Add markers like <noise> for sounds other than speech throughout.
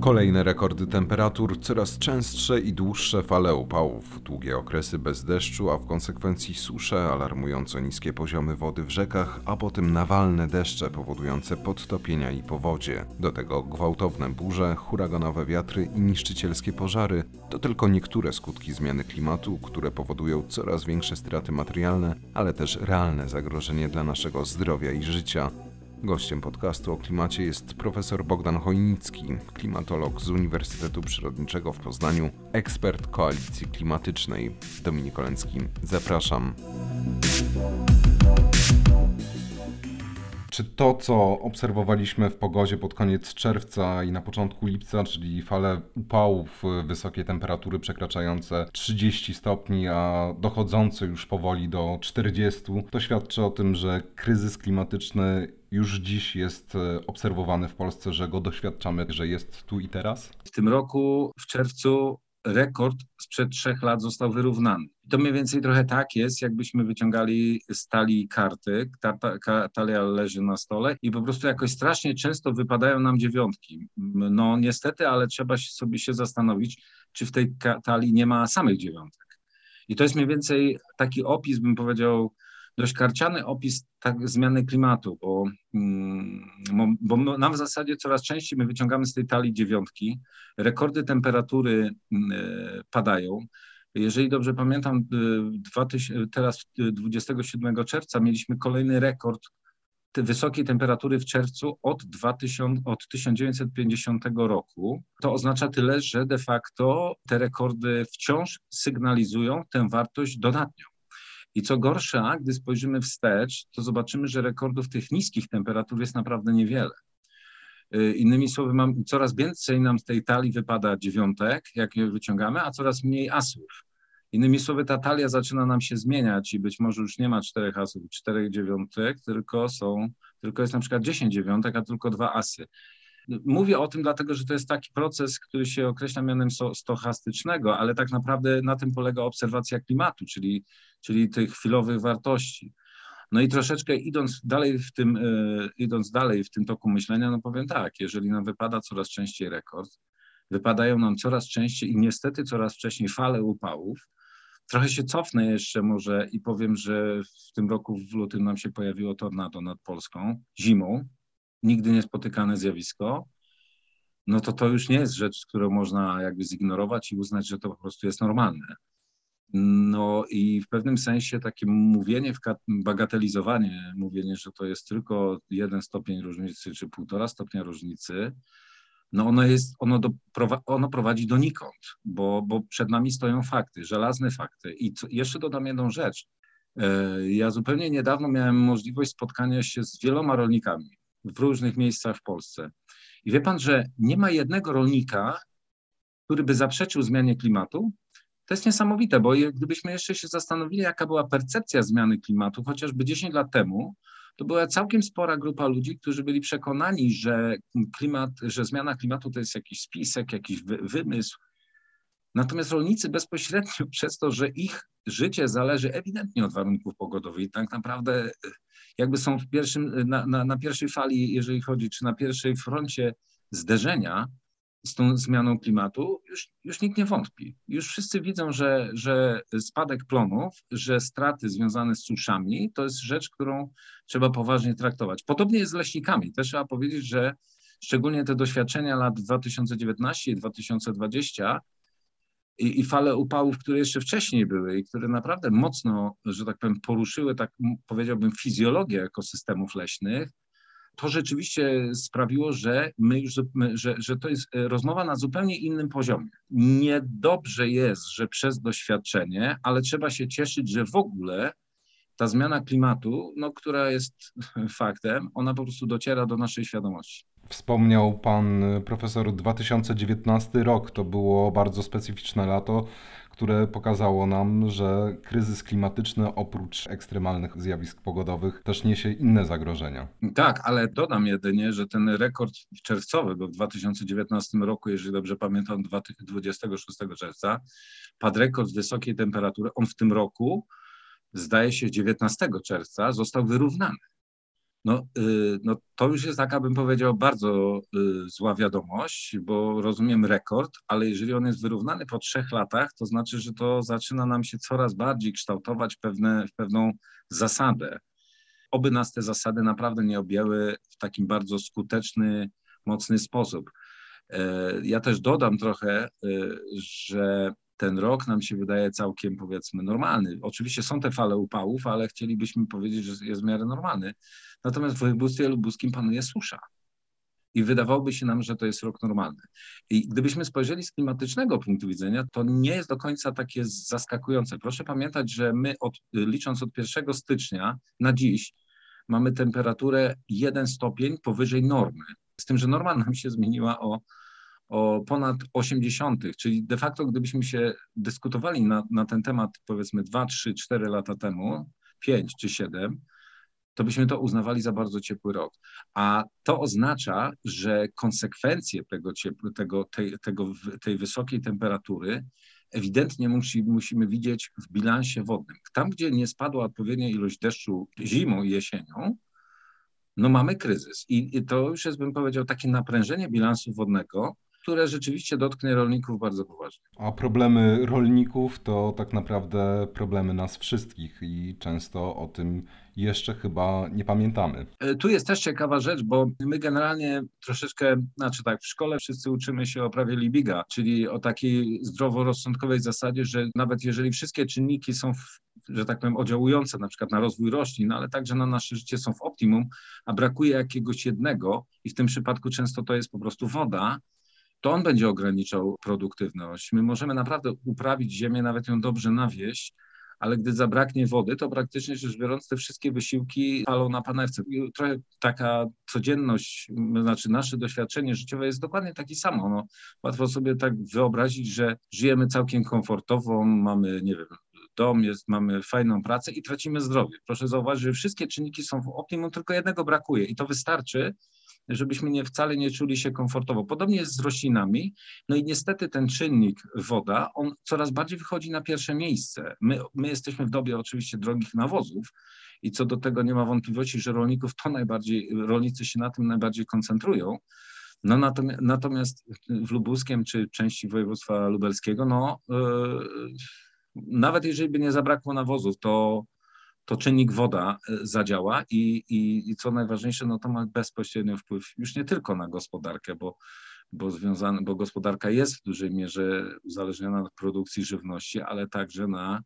Kolejne rekordy temperatur, coraz częstsze i dłuższe fale upałów, długie okresy bez deszczu, a w konsekwencji susze alarmująco niskie poziomy wody w rzekach, a potem nawalne deszcze powodujące podtopienia i powodzie. Do tego gwałtowne burze, huraganowe wiatry i niszczycielskie pożary to tylko niektóre skutki zmiany klimatu, które powodują coraz większe straty materialne, ale też realne zagrożenie dla naszego zdrowia i życia. Gościem podcastu o klimacie jest profesor Bogdan Chojnicki, klimatolog z Uniwersytetu Przyrodniczego w Poznaniu, ekspert koalicji klimatycznej. Dominik Oleński, zapraszam. Czy to, co obserwowaliśmy w pogodzie pod koniec czerwca i na początku lipca, czyli fale upałów, wysokie temperatury przekraczające 30 stopni, a dochodzące już powoli do 40, to świadczy o tym, że kryzys klimatyczny już dziś jest e, obserwowany w Polsce, że go doświadczamy, że jest tu i teraz? W tym roku, w czerwcu, rekord sprzed trzech lat został wyrównany. To mniej więcej trochę tak jest, jakbyśmy wyciągali z talii karty, ta, ta, talia leży na stole i po prostu jakoś strasznie często wypadają nam dziewiątki. No niestety, ale trzeba sobie się zastanowić, czy w tej talii nie ma samych dziewiątek. I to jest mniej więcej taki opis, bym powiedział, dość karciany opis tak, zmiany klimatu, bo, mm, bo nam w zasadzie coraz częściej my wyciągamy z tej talii dziewiątki, rekordy temperatury mm, e, padają. Jeżeli dobrze pamiętam, 2000, teraz 27 czerwca mieliśmy kolejny rekord wysokiej temperatury w czerwcu od, 2000, od 1950 roku. To oznacza tyle, że de facto te rekordy wciąż sygnalizują tę wartość dodatnią. I co gorsza, gdy spojrzymy wstecz, to zobaczymy, że rekordów tych niskich temperatur jest naprawdę niewiele. Y, innymi słowy, mam, coraz więcej nam z tej talii wypada dziewiątek, jak je wyciągamy, a coraz mniej asów. Innymi słowy, ta talia zaczyna nam się zmieniać i być może już nie ma czterech asów, czterech dziewiątek, tylko są, tylko jest na przykład dziesięć dziewiątek, a tylko dwa asy. Mówię o tym dlatego, że to jest taki proces, który się określa mianem stochastycznego, ale tak naprawdę na tym polega obserwacja klimatu, czyli, czyli tych chwilowych wartości. No i troszeczkę idąc dalej w tym, e, idąc dalej w tym toku myślenia, no powiem tak, jeżeli nam wypada coraz częściej rekord, wypadają nam coraz częściej i niestety coraz wcześniej fale upałów, Trochę się cofnę jeszcze może i powiem, że w tym roku w lutym nam się pojawiło tornado nad Polską zimą nigdy niespotykane zjawisko, no to to już nie jest rzecz, którą można jakby zignorować i uznać, że to po prostu jest normalne. No i w pewnym sensie takie mówienie, bagatelizowanie, mówienie, że to jest tylko jeden stopień różnicy czy półtora stopnia różnicy, no ono, jest, ono, do, ono prowadzi donikąd, bo, bo przed nami stoją fakty, żelazne fakty. I co, jeszcze dodam jedną rzecz. E, ja zupełnie niedawno miałem możliwość spotkania się z wieloma rolnikami w różnych miejscach w Polsce. I wie pan, że nie ma jednego rolnika, który by zaprzeczył zmianie klimatu. To jest niesamowite, bo gdybyśmy jeszcze się zastanowili, jaka była percepcja zmiany klimatu, chociażby 10 lat temu, to była całkiem spora grupa ludzi, którzy byli przekonani, że klimat, że zmiana klimatu to jest jakiś spisek, jakiś wy, wymysł. Natomiast rolnicy bezpośrednio <laughs> przez to, że ich życie zależy ewidentnie od warunków pogodowych, tak naprawdę jakby są w pierwszym, na, na, na pierwszej fali, jeżeli chodzi, czy na pierwszej froncie zderzenia z tą zmianą klimatu, już, już nikt nie wątpi. Już wszyscy widzą, że, że spadek plonów, że straty związane z suszami to jest rzecz, którą trzeba poważnie traktować. Podobnie jest z leśnikami. Też trzeba powiedzieć, że szczególnie te doświadczenia lat 2019 i 2020 i, i fale upałów, które jeszcze wcześniej były i które naprawdę mocno, że tak powiem, poruszyły, tak powiedziałbym, fizjologię ekosystemów leśnych, to rzeczywiście sprawiło, że my już, że, że to jest e, rozmowa na zupełnie innym poziomie. Niedobrze jest, że przez doświadczenie, ale trzeba się cieszyć, że w ogóle ta zmiana klimatu, no, która jest <laughs> faktem, ona po prostu dociera do naszej świadomości. Wspomniał pan profesor 2019 rok. To było bardzo specyficzne lato, które pokazało nam, że kryzys klimatyczny oprócz ekstremalnych zjawisk pogodowych też niesie inne zagrożenia. Tak, ale dodam jedynie, że ten rekord czerwcowy, bo w 2019 roku, jeżeli dobrze pamiętam, 26 czerwca, padł rekord wysokiej temperatury. On w tym roku, zdaje się 19 czerwca, został wyrównany. No, y, no to już jest taka, bym powiedział, bardzo y, zła wiadomość, bo rozumiem rekord, ale jeżeli on jest wyrównany po trzech latach, to znaczy, że to zaczyna nam się coraz bardziej kształtować pewne, pewną zasadę. Oby nas te zasady naprawdę nie objęły w takim bardzo skuteczny, mocny sposób. E, ja też dodam trochę, y, że ten rok nam się wydaje całkiem, powiedzmy, normalny. Oczywiście są te fale upałów, ale chcielibyśmy powiedzieć, że jest w miarę normalny. Natomiast w województwie lubuskim panuje susza. I wydawałoby się nam, że to jest rok normalny. I gdybyśmy spojrzeli z klimatycznego punktu widzenia, to nie jest do końca takie zaskakujące. Proszę pamiętać, że my od, licząc od 1 stycznia na dziś mamy temperaturę 1 stopień powyżej normy. Z tym, że norma nam się zmieniła o o ponad 80., czyli de facto gdybyśmy się dyskutowali na, na ten temat powiedzmy 2, 3, 4 lata temu, 5 czy 7, to byśmy to uznawali za bardzo ciepły rok. A to oznacza, że konsekwencje tego, tego, tej, tego, tej wysokiej temperatury ewidentnie musi, musimy widzieć w bilansie wodnym. Tam, gdzie nie spadła odpowiednia ilość deszczu zimą i jesienią, no mamy kryzys. I, I to już jest, bym powiedział, takie naprężenie bilansu wodnego, które rzeczywiście dotknie rolników bardzo poważnie. A problemy rolników to tak naprawdę problemy nas wszystkich i często o tym jeszcze chyba nie pamiętamy. E, tu jest też ciekawa rzecz, bo my generalnie troszeczkę, znaczy tak, w szkole wszyscy uczymy się o prawie Libiga, czyli o takiej zdroworozsądkowej zasadzie, że nawet jeżeli wszystkie czynniki są w że tak powiem, oddziałujące na przykład na rozwój roślin, ale także na nasze życie są w optimum, a brakuje jakiegoś jednego i w tym przypadku często to jest po prostu woda, to on będzie ograniczał produktywność. My możemy naprawdę uprawić ziemię, nawet ją dobrze nawieść, ale gdy zabraknie wody, to praktycznie rzecz biorąc te wszystkie wysiłki palą na panewce. Trochę taka codzienność, znaczy nasze doświadczenie życiowe jest dokładnie takie samo. No, łatwo sobie tak wyobrazić, że żyjemy całkiem komfortowo, mamy, nie wiem, dom, jest, mamy fajną pracę i tracimy zdrowie. Proszę zauważyć, że wszystkie czynniki są w optimum, tylko jednego brakuje i to wystarczy, żebyśmy nie, wcale nie czuli się komfortowo. Podobnie jest z roślinami. No i niestety ten czynnik woda, on coraz bardziej wychodzi na pierwsze miejsce. My, my jesteśmy w dobie oczywiście drogich nawozów i co do tego nie ma wątpliwości, że rolników to najbardziej, rolnicy się na tym najbardziej koncentrują. No natomiast, natomiast w Lubuskiem czy części województwa lubelskiego, no yy, nawet jeżeli by nie zabrakło nawozów, to to czynnik woda e, zadziała i, i, i co najważniejsze, no to ma bezpośredni wpływ już nie tylko na gospodarkę, bo, bo, związane, bo gospodarka jest w dużej mierze uzależniona od produkcji żywności, ale także na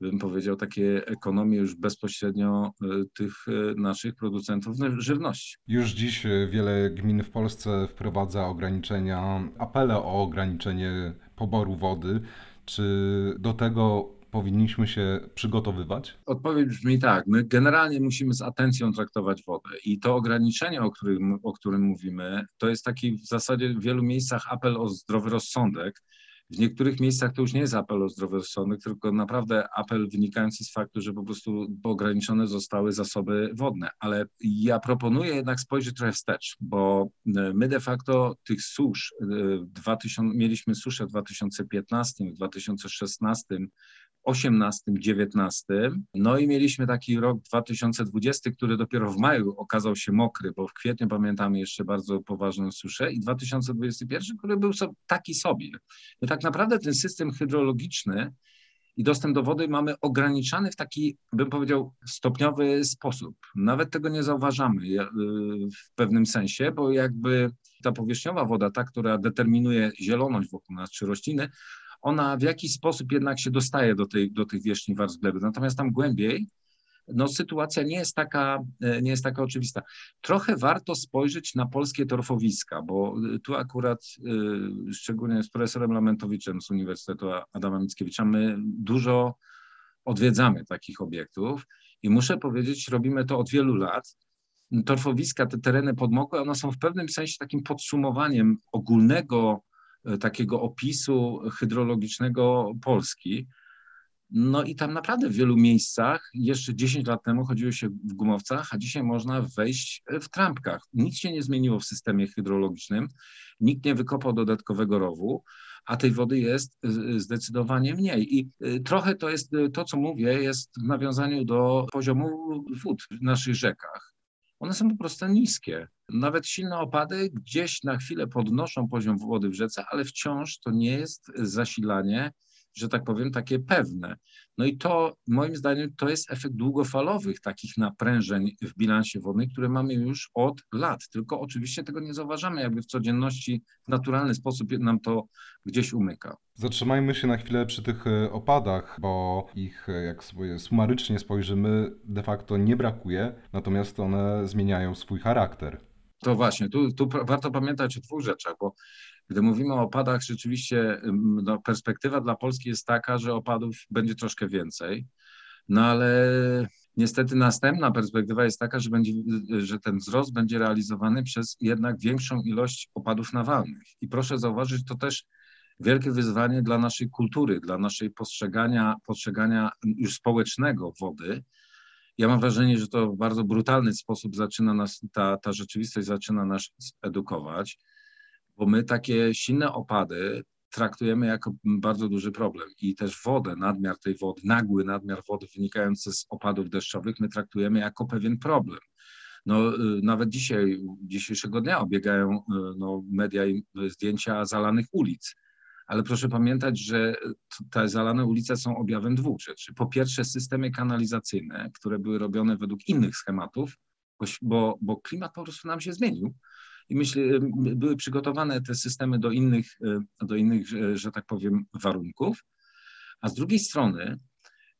bym powiedział, takie ekonomie już bezpośrednio e, tych e, naszych producentów żywności. Już dziś wiele gmin w Polsce wprowadza ograniczenia, apele o ograniczenie poboru wody. Czy do tego powinniśmy się przygotowywać? Odpowiedź brzmi tak. My generalnie musimy z atencją traktować wodę i to ograniczenie, o którym, o którym mówimy, to jest taki w zasadzie w wielu miejscach apel o zdrowy rozsądek. W niektórych miejscach to już nie jest apel o zdrowy rozsądek, tylko naprawdę apel wynikający z faktu, że po prostu ograniczone zostały zasoby wodne. Ale ja proponuję jednak spojrzeć trochę wstecz, bo e, my de facto tych susz, 2000, e, mieliśmy suszę w 2015, w 2016, 18, 19. No i mieliśmy taki rok 2020, który dopiero w maju okazał się mokry, bo w kwietniu pamiętamy jeszcze bardzo poważną suszę i 2021, który był taki sobie. I tak naprawdę ten system hydrologiczny i dostęp do wody mamy ograniczany w taki, bym powiedział, stopniowy sposób. Nawet tego nie zauważamy y, w pewnym sensie, bo jakby ta powierzchniowa woda, ta, która determinuje zieloność wokół nas czy rośliny, ona w jakiś sposób jednak się dostaje do, tej, do tych wierzchni warstw gleby. Natomiast tam głębiej, no sytuacja nie jest, taka, e, nie jest taka oczywista. Trochę warto spojrzeć na polskie torfowiska, bo e, tu akurat e, szczególnie z profesorem Lamentowiczem z Uniwersytetu Adama Mickiewicza my dużo odwiedzamy takich obiektów i muszę powiedzieć, robimy to od wielu lat. Torfowiska, te tereny podmokłe, one są w pewnym sensie takim podsumowaniem ogólnego takiego opisu hydrologicznego Polski. No i tam naprawdę w wielu miejscach jeszcze 10 lat temu chodziło się w gumowcach, a dzisiaj można wejść w trampkach. Nic się nie zmieniło w systemie hydrologicznym, nikt nie wykopał dodatkowego rowu, a tej wody jest e, zdecydowanie mniej. I e, trochę to jest, to co mówię, jest w nawiązaniu do poziomu wód w naszych rzekach. One są po prostu niskie. Nawet silne opady gdzieś na chwilę podnoszą poziom wody w rzece, ale wciąż to nie jest zasilanie że tak powiem, takie pewne. No i to moim zdaniem to jest efekt długofalowych takich naprężeń w bilansie wodnym, które mamy już od lat. Tylko oczywiście tego nie zauważamy, jakby w codzienności w naturalny sposób nam to gdzieś umyka. Zatrzymajmy się na chwilę przy tych e, opadach, bo ich, e, jak sobie sumarycznie spojrzymy, de facto nie brakuje, natomiast one zmieniają swój charakter. To właśnie, tu, tu warto pamiętać o dwóch rzeczach, bo gdy mówimy o opadach, rzeczywiście no, perspektywa dla Polski jest taka, że opadów będzie troszkę więcej, no ale niestety następna perspektywa jest taka, że, będzie, że ten wzrost będzie realizowany przez jednak większą ilość opadów nawalnych. I proszę zauważyć, to też wielkie wyzwanie dla naszej kultury, dla naszej postrzegania, postrzegania już społecznego wody. Ja mam wrażenie, że to w bardzo brutalny sposób zaczyna nas, ta, ta rzeczywistość zaczyna nas edukować bo my takie silne opady traktujemy jako bardzo duży problem i też wodę, nadmiar tej wody, nagły nadmiar wody wynikający z opadów deszczowych my traktujemy jako pewien problem. No, y, nawet dzisiaj, dzisiejszego dnia obiegają y, no, media i zdjęcia zalanych ulic. Ale proszę pamiętać, że te zalane ulice są objawem dwóch rzeczy. Po pierwsze, systemy kanalizacyjne, które były robione według innych schematów, bo, bo klimat po prostu nam się zmienił i myślę, były przygotowane te systemy do innych, e, do innych, że tak powiem, warunków. A z drugiej strony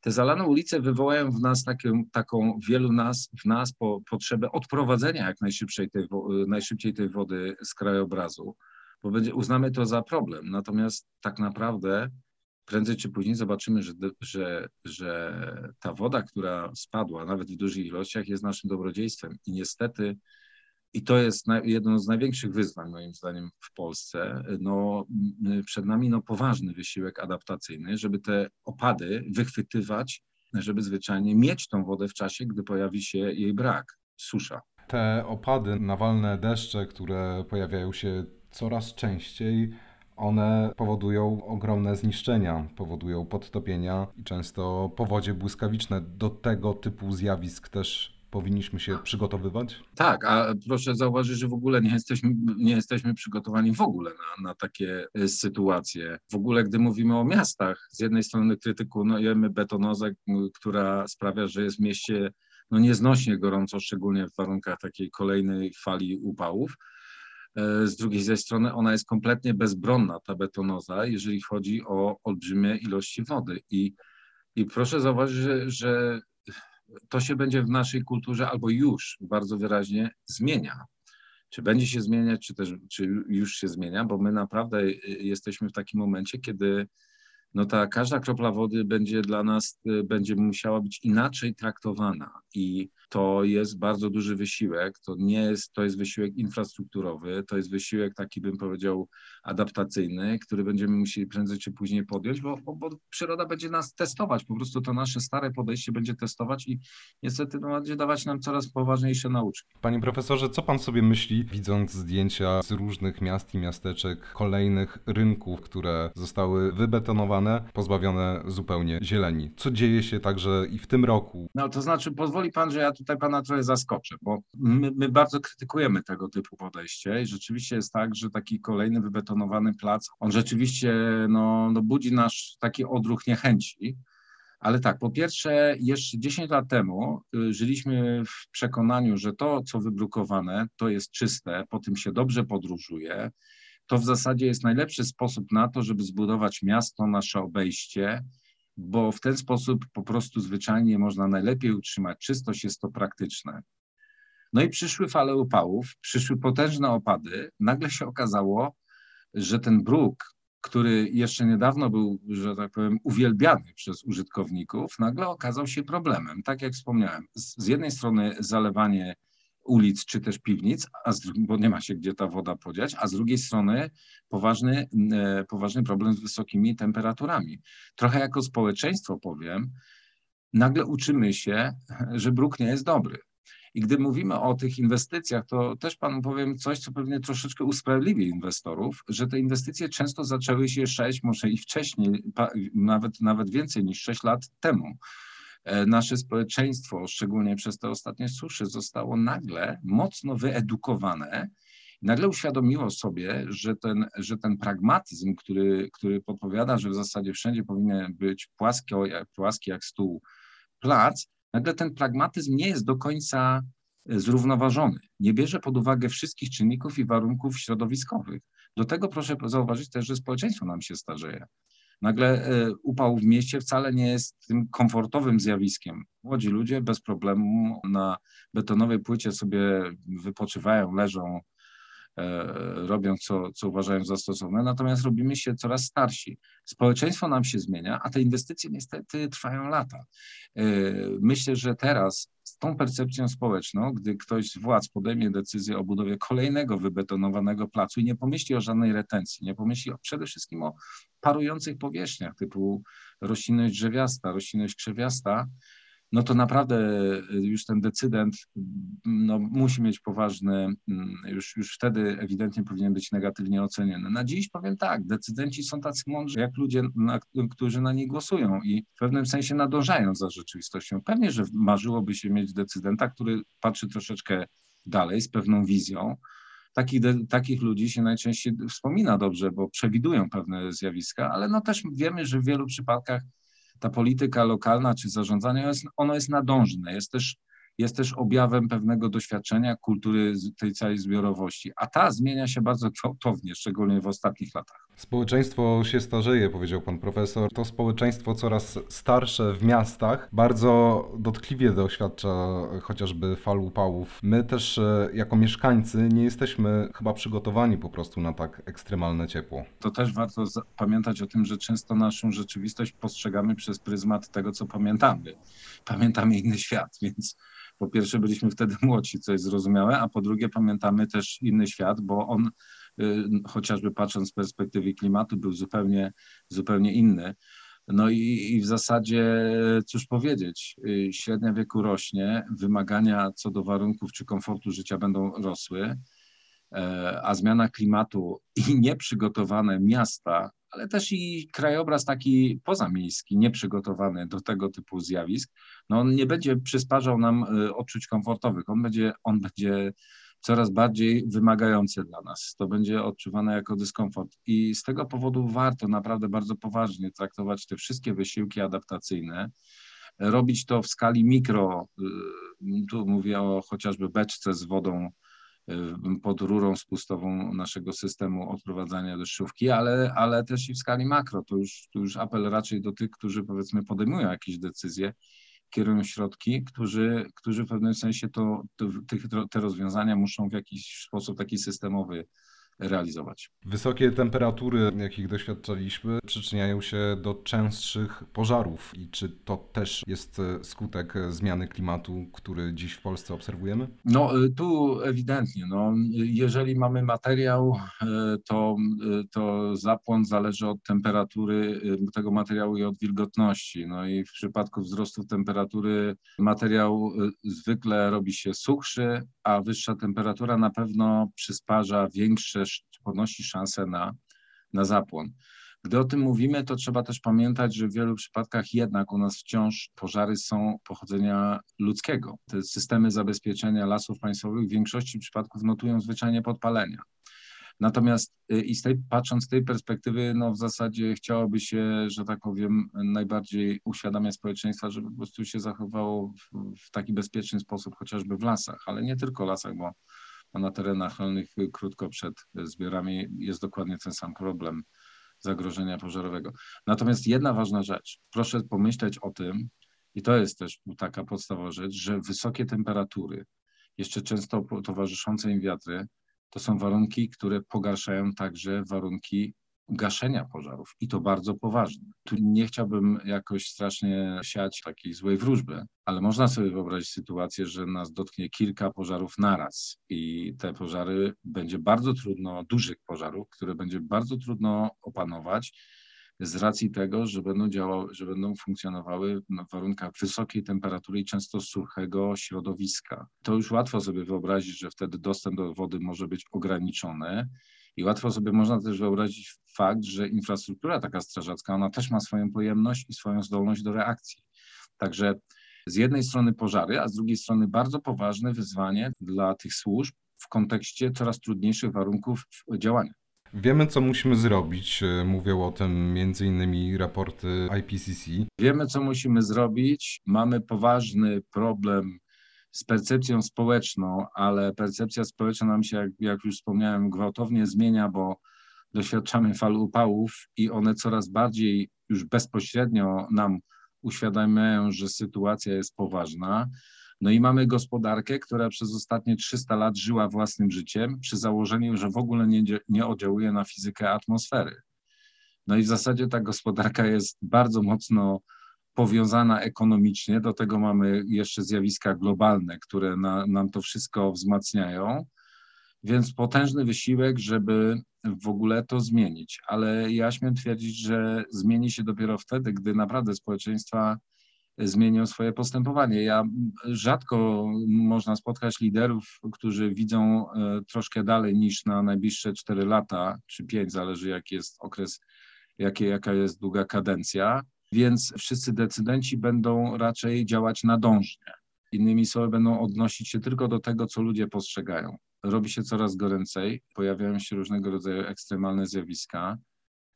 te zalane ulice wywołają w nas taką, taką wielu nas, w nas po, potrzebę odprowadzenia jak najszybciej tej, najszybciej tej wody z krajobrazu, bo będzie, uznamy to za problem. Natomiast tak naprawdę prędzej czy później zobaczymy, że, że, że ta woda, która spadła, nawet w dużych ilościach, jest naszym dobrodziejstwem. I niestety i to jest jedno z największych wyzwań, moim zdaniem, w Polsce. No, przed nami no, poważny wysiłek adaptacyjny, żeby te opady wychwytywać, żeby zwyczajnie mieć tą wodę w czasie, gdy pojawi się jej brak, susza. Te opady, nawalne deszcze, które pojawiają się coraz częściej, one powodują ogromne zniszczenia, powodują podtopienia i często powodzie błyskawiczne. Do tego typu zjawisk też powinniśmy się przygotowywać? Tak, a proszę zauważyć, że w ogóle nie jesteśmy, nie jesteśmy przygotowani w ogóle na, na takie e, sytuacje. W ogóle, gdy mówimy o miastach, z jednej strony krytykujemy betonozę, która sprawia, że jest w mieście no nieznośnie gorąco, szczególnie w warunkach takiej kolejnej fali upałów. E, z drugiej ze strony ona jest kompletnie bezbronna, ta betonoza, jeżeli chodzi o olbrzymie ilości wody. I, i proszę zauważyć, że, że to się będzie w naszej kulturze albo już bardzo wyraźnie zmienia. Czy będzie się zmieniać, czy też czy już się zmienia, bo my naprawdę jesteśmy w takim momencie, kiedy no ta każda kropla wody będzie dla nas, będzie musiała być inaczej traktowana i to jest bardzo duży wysiłek. To nie jest, to jest wysiłek infrastrukturowy, to jest wysiłek taki, bym powiedział, adaptacyjny, który będziemy musieli prędzej czy później podjąć, bo, bo, bo przyroda będzie nas testować. Po prostu to nasze stare podejście będzie testować i niestety no, będzie dawać nam coraz poważniejsze nauczki. Panie profesorze, co pan sobie myśli, widząc zdjęcia z różnych miast i miasteczek, kolejnych rynków, które zostały wybetonowane, pozbawione zupełnie zieleni? Co dzieje się także i w tym roku? No to znaczy, pozwoli pan, że ja tutaj pana trochę zaskoczę, bo my, my, bardzo krytykujemy tego typu podejście i rzeczywiście jest tak, że taki kolejny wybetonowany plac, on rzeczywiście no, no budzi nasz taki odruch niechęci. Ale tak, po pierwsze, jeszcze 10 lat temu y, żyliśmy w przekonaniu, że to, co wybrukowane, to jest czyste, po tym się dobrze podróżuje. To w zasadzie jest najlepszy sposób na to, żeby zbudować miasto, nasze obejście, bo w ten sposób po prostu zwyczajnie można najlepiej utrzymać czystość, jest to praktyczne. No i przyszły fale upałów, przyszły potężne opady. Nagle się okazało, że ten bruk, który jeszcze niedawno był, że tak powiem, uwielbiany przez użytkowników, nagle okazał się problemem. Tak jak wspomniałem, z jednej strony zalewanie ulic czy też piwnic, a z, bo nie ma się gdzie ta woda podziać, a z drugiej strony poważny, e, poważny problem z wysokimi temperaturami. Trochę jako społeczeństwo powiem, nagle uczymy się, że bruk nie jest dobry. I gdy mówimy o tych inwestycjach, to też panu powiem coś, co pewnie troszeczkę usprawiedliwi inwestorów, że te inwestycje często zaczęły się 6, może i wcześniej, nawet, nawet więcej niż 6 lat temu. E, nasze społeczeństwo, szczególnie przez te ostatnie susze, zostało nagle mocno wyedukowane. Nagle uświadomiło sobie, że ten, że ten pragmatyzm, który, który podpowiada, że w zasadzie wszędzie powinien być płaski, płaski jak stół plac, nagle ten pragmatyzm nie jest do końca zrównoważony. Nie bierze pod uwagę wszystkich czynników i warunków środowiskowych. Do tego proszę zauważyć też, że społeczeństwo nam się starzeje. Nagle e, upał w mieście wcale nie jest tym komfortowym zjawiskiem. Młodzi ludzie bez problemu na betonowej płycie sobie wypoczywają, leżą, robią, co, co uważają za stosowne, natomiast robimy się coraz starsi. Społeczeństwo nam się zmienia, a te inwestycje niestety trwają lata. E, myślę, że teraz z tą percepcją społeczną, gdy ktoś z władz podejmie decyzję o budowie kolejnego wybetonowanego placu i nie pomyśli o żadnej retencji, nie pomyśli o, przede wszystkim o parujących powierzchniach typu roślinność drzewiasta, roślinność krzewiasta, no to naprawdę y, już ten decydent no, musi mieć poważny, mm, już, już wtedy ewidentnie powinien być negatywnie oceniony. Na dziś powiem tak, decydenci są tacy mądrzy jak ludzie, na, którzy na nich głosują i w pewnym sensie nadążają za rzeczywistością. Pewnie, że marzyłoby się mieć decydenta, który patrzy troszeczkę dalej, z pewną wizją. Takich, takich ludzi się najczęściej wspomina dobrze, bo przewidują pewne zjawiska, ale no też wiemy, że w wielu przypadkach ta polityka lokalna czy zarządzanie, ono jest, ono jest nadążne, jest też, jest też objawem pewnego doświadczenia, kultury tej całej zbiorowości, a ta zmienia się bardzo gwałtownie, szczególnie w ostatnich latach. Społeczeństwo się starzeje, powiedział pan profesor. To społeczeństwo coraz starsze w miastach bardzo dotkliwie doświadcza chociażby fal upałów. My też e, jako mieszkańcy nie jesteśmy chyba przygotowani po prostu na tak ekstremalne ciepło. To też warto pamiętać o tym, że często naszą rzeczywistość postrzegamy przez pryzmat tego, co pamiętamy. Pamiętamy inny świat, więc po pierwsze byliśmy wtedy młodsi, co jest zrozumiałe, a po drugie pamiętamy też inny świat, bo on chociażby patrząc z perspektywy klimatu, był zupełnie, zupełnie inny. No i, i, w zasadzie, cóż powiedzieć, y, średnia wieku rośnie, wymagania co do warunków czy komfortu życia będą rosły, e, a zmiana klimatu i <laughs> nieprzygotowane miasta, ale też i krajobraz taki pozamiejski, nieprzygotowany do tego typu zjawisk, no on nie będzie przysparzał nam y, odczuć komfortowych, on będzie, on będzie coraz bardziej wymagające dla nas. To będzie odczuwane jako dyskomfort i z tego powodu warto naprawdę bardzo poważnie traktować te wszystkie wysiłki adaptacyjne, robić to w skali mikro. Y, tu mówię o chociażby beczce z wodą y, pod rurą spustową naszego systemu odprowadzania deszczówki, ale, ale też i w skali makro. To już, to już apel raczej do tych, którzy powiedzmy podejmują jakieś decyzje kierują środki, którzy, którzy w pewnym sensie to, to, te rozwiązania muszą w jakiś sposób taki systemowy realizować. Wysokie temperatury, jakich doświadczaliśmy, przyczyniają się do częstszych pożarów. I czy to też jest skutek zmiany klimatu, który dziś w Polsce obserwujemy? No e, tu ewidentnie. No, jeżeli mamy materiał, e, to, to zapłon zależy od temperatury tego materiału i od wilgotności. No i w przypadku wzrostu temperatury materiał zwykle robi się suchszy, a wyższa temperatura na pewno przysparza większe podnosi szansę na, na zapłon. Gdy o tym mówimy, to trzeba też pamiętać, że w wielu przypadkach jednak u nas wciąż pożary są pochodzenia ludzkiego. Te systemy zabezpieczenia lasów państwowych w większości przypadków notują zwyczajnie podpalenia. Natomiast y, i z tej, patrząc z tej perspektywy, no w zasadzie chciałoby się, że tak powiem, najbardziej uświadamia społeczeństwa, żeby po prostu się zachowało w, w taki bezpieczny sposób, chociażby w lasach, ale nie tylko lasach, bo na terenach rolnych krótko przed zbiorami jest dokładnie ten sam problem zagrożenia pożarowego. Natomiast jedna ważna rzecz, proszę pomyśleć o tym, i to jest też taka podstawowa rzecz, że wysokie temperatury, jeszcze często towarzyszące im wiatry, to są warunki, które pogarszają także warunki gaszenia pożarów i to bardzo poważne. Tu nie chciałbym jakoś strasznie siać takiej złej wróżby, ale można sobie wyobrazić sytuację, że nas dotknie kilka pożarów naraz i te pożary będzie bardzo trudno, dużych pożarów, które będzie bardzo trudno opanować z racji tego, że będą działały, że będą funkcjonowały w warunkach wysokiej temperatury i często suchego środowiska. To już łatwo sobie wyobrazić, że wtedy dostęp do wody może być ograniczony i łatwo sobie można też wyobrazić fakt, że infrastruktura taka strażacka, ona też ma swoją pojemność i swoją zdolność do reakcji. Także z jednej strony pożary, a z drugiej strony bardzo poważne wyzwanie dla tych służb w kontekście coraz trudniejszych warunków działania. Wiemy, co musimy zrobić. Mówią o tym innymi raporty IPCC. Wiemy, co musimy zrobić. Mamy poważny problem z percepcją społeczną, ale percepcja społeczna nam się, jak, jak już wspomniałem, gwałtownie zmienia, bo doświadczamy fal upałów i one coraz bardziej już bezpośrednio nam uświadamiają, że sytuacja jest poważna. No i mamy gospodarkę, która przez ostatnie 300 lat żyła własnym życiem, przy założeniu, że w ogóle nie, nie oddziałuje na fizykę atmosfery. No i w zasadzie ta gospodarka jest bardzo mocno powiązana ekonomicznie. Do tego mamy jeszcze zjawiska globalne, które na, nam to wszystko wzmacniają. Więc potężny wysiłek, żeby w ogóle to zmienić. Ale ja śmiem twierdzić, że zmieni się dopiero wtedy, gdy naprawdę społeczeństwa zmienią swoje postępowanie. Ja rzadko można spotkać liderów, którzy widzą e, troszkę dalej niż na najbliższe 4 lata czy 5, zależy jaki jest okres, jakie, jaka jest długa kadencja, więc wszyscy decydenci będą raczej działać nadążnie. Innymi słowy, będą odnosić się tylko do tego, co ludzie postrzegają. Robi się coraz goręcej, pojawiają się różnego rodzaju ekstremalne zjawiska.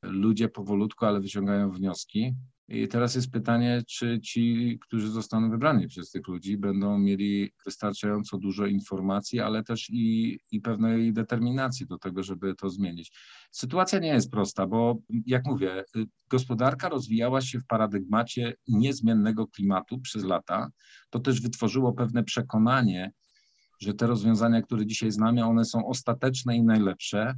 Ludzie powolutku, ale wyciągają wnioski. I teraz jest pytanie, czy ci, którzy zostaną wybrani przez tych ludzi, będą mieli wystarczająco dużo informacji, ale też i, i pewnej determinacji do tego, żeby to zmienić. Sytuacja nie jest prosta, bo jak mówię, gospodarka rozwijała się w paradygmacie niezmiennego klimatu przez lata. To też wytworzyło pewne przekonanie, że te rozwiązania, które dzisiaj znamy, one są ostateczne i najlepsze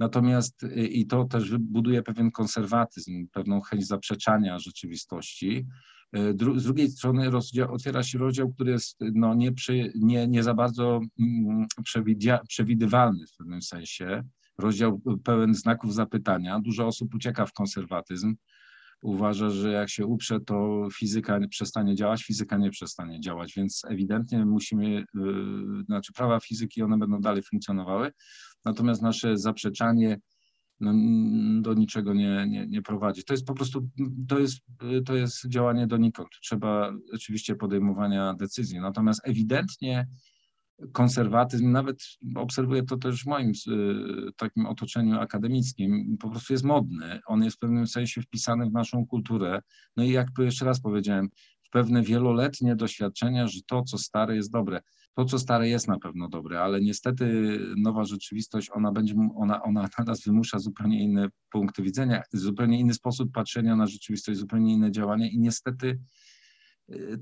Natomiast y, i to też buduje pewien konserwatyzm, pewną chęć zaprzeczania rzeczywistości. Y, z drugiej strony rozdział, otwiera się rozdział, który jest no, nie, przy, nie, nie za bardzo mm, przewidywalny w pewnym sensie. Rozdział pełen znaków zapytania. Dużo osób ucieka w konserwatyzm. Uważa, że jak się uprze, to fizyka przestanie działać, fizyka nie przestanie działać, więc ewidentnie musimy, yy, znaczy prawa fizyki, one będą dalej funkcjonowały, Natomiast nasze zaprzeczanie no, do niczego nie, nie, nie prowadzi. To jest po prostu, to jest, to jest działanie donikąd. Trzeba oczywiście podejmowania decyzji. Natomiast ewidentnie konserwatyzm, nawet obserwuję to też w moim y, takim otoczeniu akademickim, po prostu jest modny. On jest w pewnym sensie wpisany w naszą kulturę. No i jakby jeszcze raz powiedziałem, w pewne wieloletnie doświadczenia, że to, co stare, jest dobre to, co stare jest na pewno dobre, ale niestety nowa rzeczywistość, ona będzie, ona, ona na nas wymusza zupełnie inne punkty widzenia, zupełnie inny sposób patrzenia na rzeczywistość, zupełnie inne działania i niestety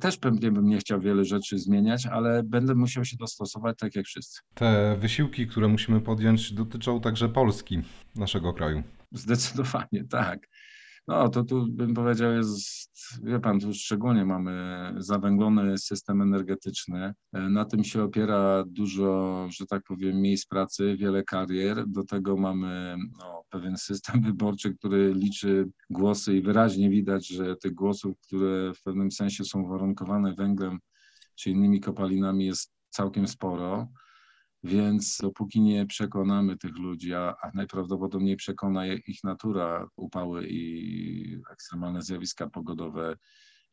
też pewnie bym nie chciał wiele rzeczy zmieniać, ale będę musiał się dostosować tak jak wszyscy. Te wysiłki, które musimy podjąć, dotyczą także Polski, naszego kraju. Zdecydowanie, tak. No to tu bym powiedział jest, wie pan, tu szczególnie mamy zawęglony system energetyczny. Na tym się opiera dużo, że tak powiem, miejsc pracy, wiele karier. Do tego mamy no, pewien system <laughs> wyborczy, który liczy głosy i wyraźnie widać, że tych głosów, które w pewnym sensie są warunkowane węglem czy innymi kopalinami jest całkiem sporo. Więc dopóki nie przekonamy tych ludzi, a, a najprawdopodobniej przekona ich natura, upały i ekstremalne zjawiska pogodowe,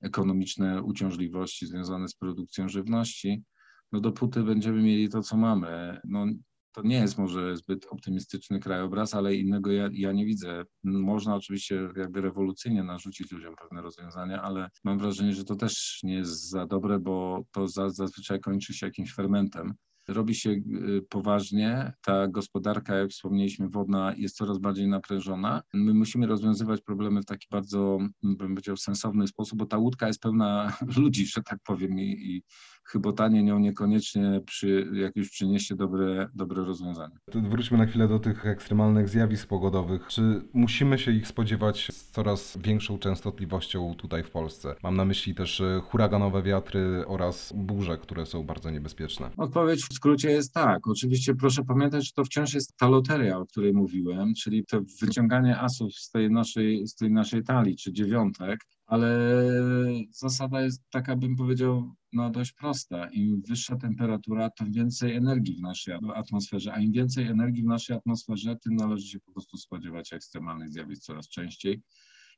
ekonomiczne uciążliwości związane z produkcją żywności, no dopóty będziemy mieli to, co mamy. No, to nie jest może zbyt optymistyczny krajobraz, ale innego ja, ja, nie widzę. Można oczywiście jakby rewolucyjnie narzucić ludziom pewne rozwiązania, ale mam wrażenie, że to też nie jest za dobre, bo to zazwyczaj kończy się jakimś fermentem robi się y, poważnie. Ta gospodarka, jak wspomnieliśmy, wodna jest coraz bardziej naprężona. My musimy rozwiązywać problemy w taki bardzo, bym powiedział, sensowny sposób, bo ta łódka jest pełna <laughs> ludzi, że tak powiem, i, i chybotanie nią niekoniecznie przy, jak już przyniesie dobre, dobre rozwiązanie. Wróćmy na chwilę do tych ekstremalnych zjawisk pogodowych. Czy musimy się ich spodziewać z coraz większą częstotliwością tutaj w Polsce? Mam na myśli też e, huraganowe wiatry oraz burze, które są bardzo niebezpieczne. Odpowiedź w skrócie jest tak. Oczywiście proszę pamiętać, że to wciąż jest ta loteria, o której mówiłem, czyli to wyciąganie asów z tej naszej, z tej naszej talii, czy dziewiątek, ale zasada jest taka, bym powiedział, no dość prosta. Im wyższa temperatura, tym więcej energii w naszej atmosferze, a im więcej energii w naszej atmosferze, tym należy się po prostu spodziewać ekstremalnych zjawisk coraz częściej.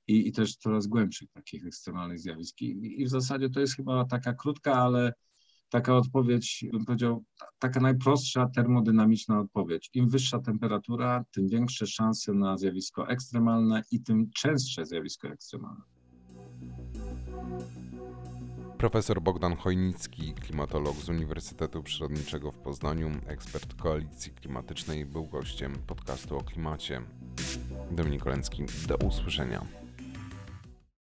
i, i też coraz głębszych takich ekstremalnych zjawisk. I, I w zasadzie to jest chyba taka krótka, ale taka odpowiedź, bym powiedział, taka najprostsza termodynamiczna odpowiedź. Im wyższa temperatura, tym większe szanse na zjawisko ekstremalne i tym częstsze zjawisko ekstremalne. Profesor Bogdan Chojnicki, klimatolog z Uniwersytetu Przyrodniczego w Poznaniu, ekspert Koalicji Klimatycznej, był gościem podcastu o klimacie. Dominik Oleński, do usłyszenia.